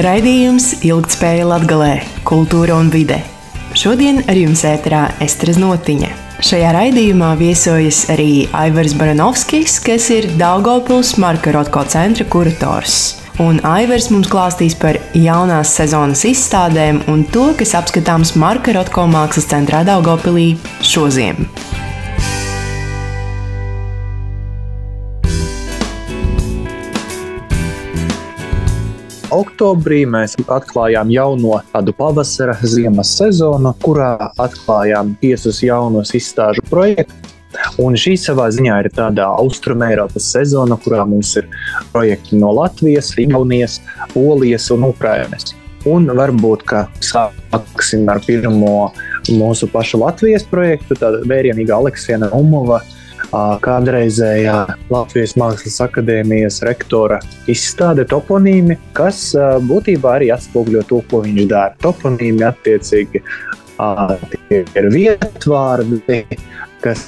Raidījums Ilgtspēja Latgalē, Kultūra un vide. Šodien ar jums ēterā Estres Notiņa. Šajā raidījumā viesojas arī Aivars Baranovskis, kas ir Daugopils Marka Rotko centra kurators. Un Aivars mums klāstīs par jaunās sezonas izstādēm un to, kas apskatāms Marka Rotko mākslas centrā Daugopilī šoziem. Oktobrī mēs atklājām jauno tādu pavasara, ziemas sezonu, kurā atklājām piecus jaunus izstāžu projektus. Un šī savā ziņā ir tāda austrumēropas sezona, kurā mums ir projekti no Latvijas, Igaunijas, Polijas un Ukrainas. Un varbūt, ka sāksim ar pirmo mūsu pašu Latvijas projektu, tāda vērienīga Aleksija Umova kādreizējā Latvijas Mākslas akadēmijas rektora izstāde toponīmi, kas būtībā arī atspoguļo to, ko viņš dara. Toponīmi attiecīgi ir vietvārdi, kas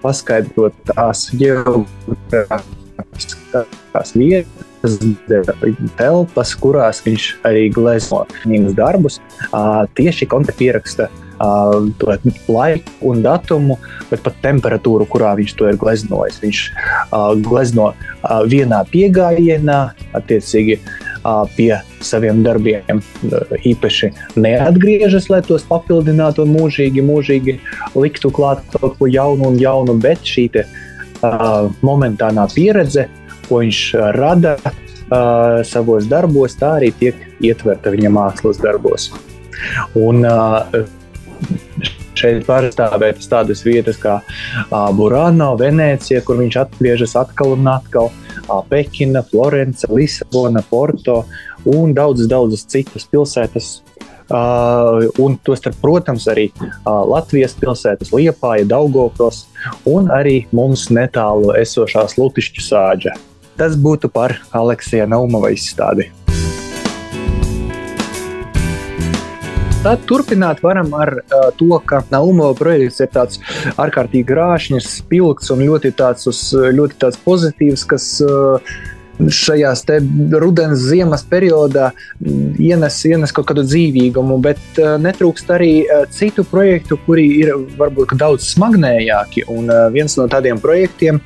paskaidro tās geogrāfiskās vietas, telpas, kurās viņš arī glezno viņas darbus. Tieši kontakta ieraksta uh, laiku un datumu, bet pat temperatūru, kurā viņš to ir gleznojis. Viņš uh, glezno uh, vienā piegājienā, attiecīgi pie saviem darbiem īpaši neatgriežas, lai tos papildinātu un mūžīgi, mūžīgi liktu klāt kaut ko jaunu un jaunu, bet šī te, uh, momentānā pieredze, ko viņš rada uh, savos darbos, tā arī tiek ietverta viņa mākslas darbos. Un, uh, Šeit var stāvēt tādas vietas kā Burāno, Venecija, kur viņš atgriežas atkal un atkal. Pekina, Florence, Lisabona, Porto un daudzas, daudzas citas pilsētas. Uh, un tostarp, protams, arī uh, Latvijas pilsētas, Liepāja, Daugopils un arī mums netālu esošās Lutišķu sāģa. Tas būtu par Aleksija Naumova izstādi. Tad turpināt varam ar uh, to, ka Naumova projekts ir tāds ārkārtīgi grāšņs, spilgts un ļoti tāds, uz, ļoti tāds pozitīvs, kas uh, šajās rudens, ziemas periodā ienes, ienes kaut kādu dzīvīgumu, bet uh, netrūkst arī uh, citu projektu, kuri ir varbūt daudz smagnējāki. Un uh, viens no tādiem projektiem,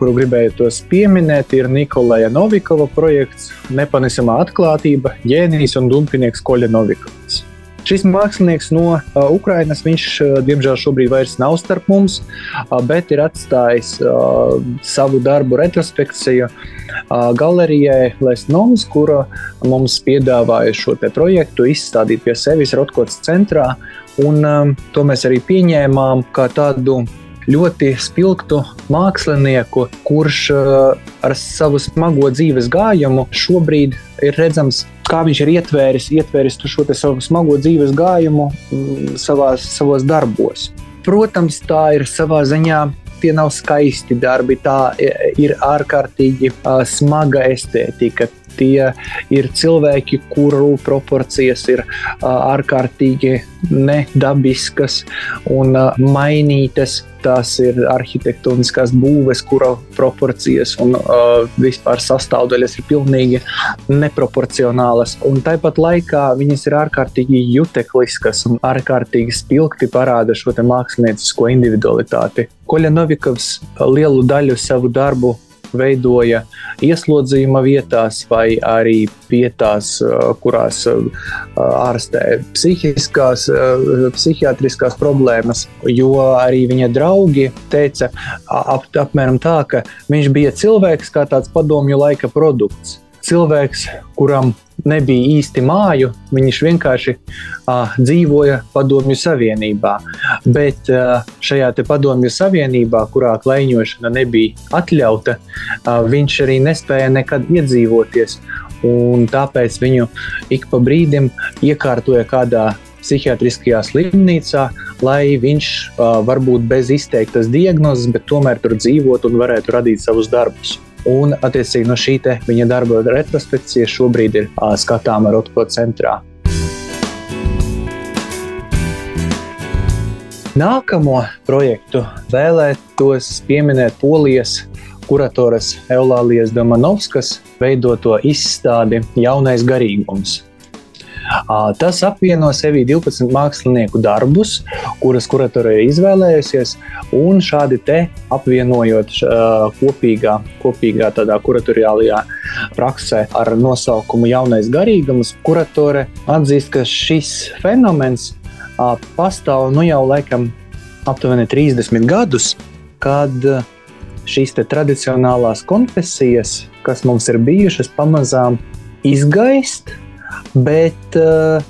kuru gribēju tos pieminēt, ir Nikolaja Novikova projekts Nepanesamā atklātība, ģēnijs un dumpinieks Koļa Novikovs. Šis mākslinieks no uh, Ukrainas, viņš uh, diemžēl šobrīd vairs nav starp mums, uh, bet ir atstājis uh, savu darbu retrospekciju uh, galerijai Lesnoms, kura mums piedāvāja šo projektu izstādīt pie sevis Rotkots centrā. Un, um, to mēs arī pieņēmām kā tādu ļoti spilgtu mākslinieku, kurš uh, ar savu smago dzīves gājumu šobrīd ir redzams, kā viņš ir ietvēris, ietvēris šo savu smago dzīves gājumu mm, savās, savos darbos. Protams, tā ir savā ziņā tie nav skaisti darbi, tā ir ārkārtīgi uh, smaga estētika. Tie ir cilvēki, kuru proporcijas ir ārkārtīgi nedabiskas un mainītas. Tās ir arhitektoniskās būves, kura proporcijas un uh, vispār sastāvdaļas ir pilnīgi neproporcionālas. Un tāpat laikā viņas ir ārkārtīgi jutekliskas un ārkārtīgi spilgti parāda šo māksliniecisko individualitāti. Koļa Novikovs lielu daļu savu darbu veidoja ieslodzījuma vietās vai arī vietās, kurās ārstē psihiskās, psihiatriskās problēmas. Jo arī viņa draugi teica ap, apmēram tā, ka viņš bija cilvēks kā tāds padomju laika produkts. Cilvēks, kuram nebija īsti māju, viņš vienkārši uh, dzīvoja Padomju Savienībā. Bet uh, šajā Padomju Savienībā, kurā klaiņošana nebija atļauta, uh, viņš arī nespēja nekad iedzīvoties. Tāpēc viņu ik pa brīdim iekārtoja kādā psihiatriskajā slimnīcā, lai viņš uh, varbūt bez izteiktas diagnozes, bet tomēr tur dzīvot un varētu radīt savus darbus. Un, attiecīgi, no šī viņa darba retrospekcija šobrīd ir uh, skatāma Rotko centrā. Nākamo projektu vēlētos pieminēt Polijas kuratoras Eulālijas Domanovskas veidoto izstādi Jaunais garīgums. Tas apvieno sevī 12 mākslinieku darbus, kurus kuratorē izvēlējusies, un šādi te apvienojot kopīgā, kopīgā tādā kuratoriālajā praksē ar nosaukumu Jaunais garīgums, kuratore atzīst, ka šis fenomens pastāv nu jau laikam aptuveni 30 gadus, kad šīs tradicionālās konfesijas, kas mums ir bijušas, pamazām izgaist bet uh,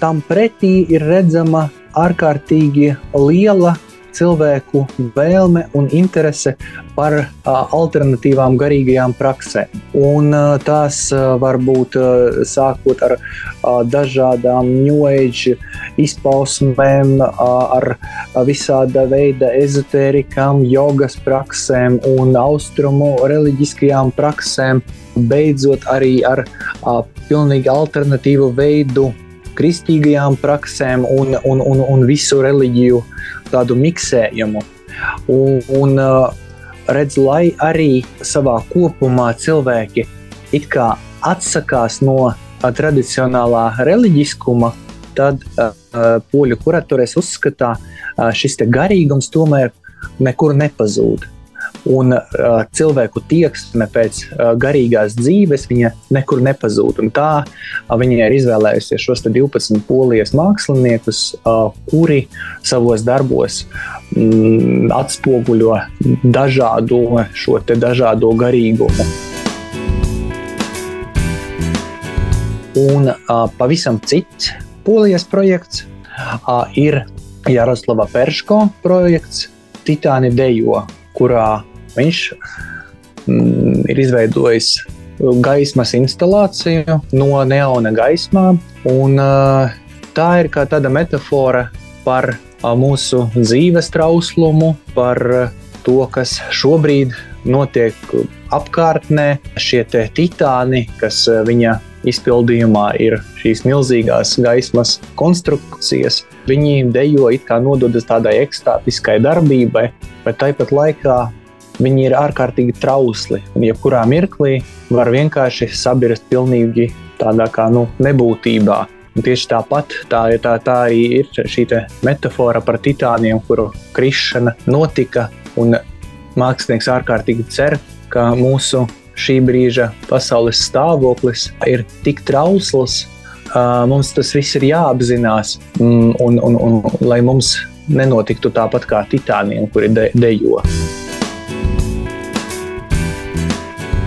tam pretī ir redzama ārkārtīgi liela cilvēku vēlme un interese par alternatīvām garīgajām praksēm. Un, tās var būt sākot ar dažādām age izpausmēm, ar visāda veida ezotērikām, jogas praksēm un austrumu reliģiskajām praksēm, beidzot arī ar pilnīgi alternatīvu veidu kristīgajām praksēm un, un, un, un visu reliģiju tādu miksējumu. Un, un redz, lai arī savā kopumā cilvēki it kā atsakās no tradicionālā reliģiskuma, tad uh, poļu kuratūras uzskatā, uh, šis garīgums tomēr nekur nepazūd. Un uh, cilvēku tieksme pēc uh, garīgās dzīves nekur nepazūd. Un tā uh, viņa ir izvēlējusies šos 12 polijas māksliniekus, uh, kuri savos darbos mm, atspoguļo dažādo šo dažādo garīgumu. Un uh, pavisam cits polijas projekts uh, ir Jaroslava Perško projekts Titāni Dejo, kurā Viņš mm, ir izveidojis gaismas instalāciju no neona gaismām. Un, uh, tā ir kā tāda metāfora par uh, mūsu dzīves trauslumu, par uh, to, kas šobrīd notiek apkārtnē. Šie titāni, kas viņa izpildījumā ir šīs milzīgās gaismas konstrukcijas, viņi dejo it kā nododas tādai ekstātiskai darbībai, bet tāpat laikā Viņi ir ārkārtīgi trausli un jebkurā mirklī var vienkārši sabirst pilnīgi tādā kā nu, nebūtībā. Un tieši tāpat tā, tā, tā arī ir šī metāfora par titāniem, kuru krišana notika. Mākslinieks ārkārtīgi cer, ka mūsu šī brīža pasaules stāvoklis ir tik trausls, mums tas viss ir jāapzinās, un, un, un, un lai mums nenotiktu tāpat kā titāniem, kuri de, dejo.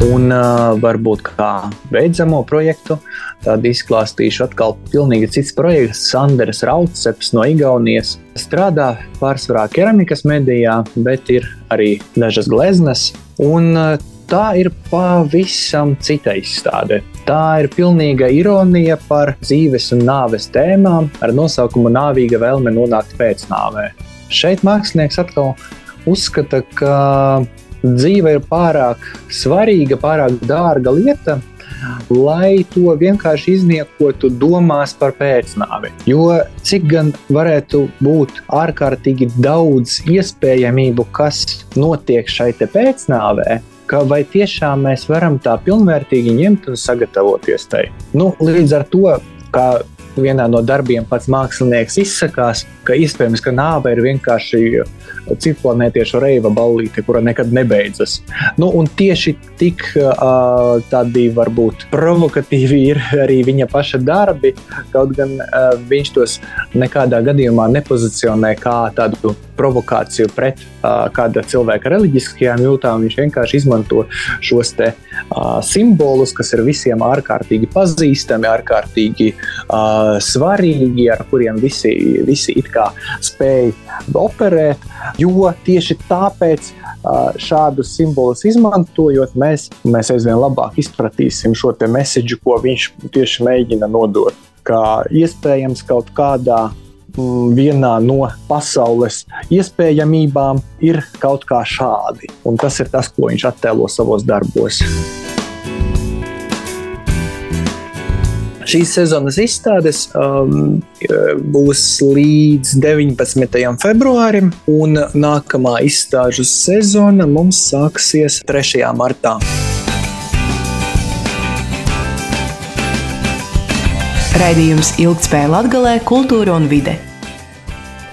Un uh, varbūt kā beidzamo projektu, tad izklāstīšu atkal pilnīgi cits projekts. Sanders Rauceps no Igaunijas strādā pārsvarā keramikas medijā, bet ir arī dažas gleznas. Un uh, tā ir pavisam cita izstāde. Tā ir pilnīga ironija par dzīves un nāves tēmām ar nosaukumu Nāvīga vēlme nonākt pēcnāvē. Šeit mākslinieks atkal uzskata, ka dzīve ir pārāk svarīga, pārāk dārga lieta, lai to vienkārši izniekotu domās par pēcnāvi. Jo cik gan varētu būt ārkārtīgi daudz iespējamību, kas notiek šai pēcnāvē, vai tiešām mēs varam tā pilnvērtīgi ņemt un sagatavoties tai. Nu, līdz ar to, kā vienā no darbiem pats mākslinieks izsakās, ka iespējams, ka nāve ir vienkārši citplanētiešu reiva ballīte, kura nekad nebeidzas. Nu, un tieši tik uh, tādi varbūt provokatīvi ir arī viņa paša darbi, kaut gan uh, viņš tos nekādā gadījumā nepozicionē kā tādu provokāciju pret uh, kāda cilvēka reliģiskajām jūtām. Viņš vienkārši izmanto šos te, uh, simbolus, kas ir visiem ārkārtīgi pazīstami, ārkārtīgi uh, svarīgi, ar kuriem visi, visi it kā spēj operēt. Jo tieši tāpēc šādus simbolus izmantojot, mēs, mēs aizvien labāk izpratīsim šo mēsīju, ko viņš tieši mēģina nodot. Kā iespējams kaut kādā vienā no pasaules iespējamībām ir kaut kā šādi. Un tas ir tas, ko viņš attēlo savos darbos. Šīs sezonas izstādes um, būs līdz 19. februārim, un nākamā izstāžu sezona mums sāksies 3. martā. Raidījums Ilgtspēja Latvijā, Kultūra un Vide.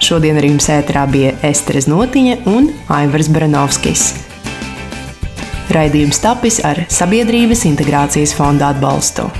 Šodien ar jums ēterā bija Esteres Notiņa un Aivars Branovskis. Raidījums tapis ar Sabiedrības integrācijas fonda atbalstu.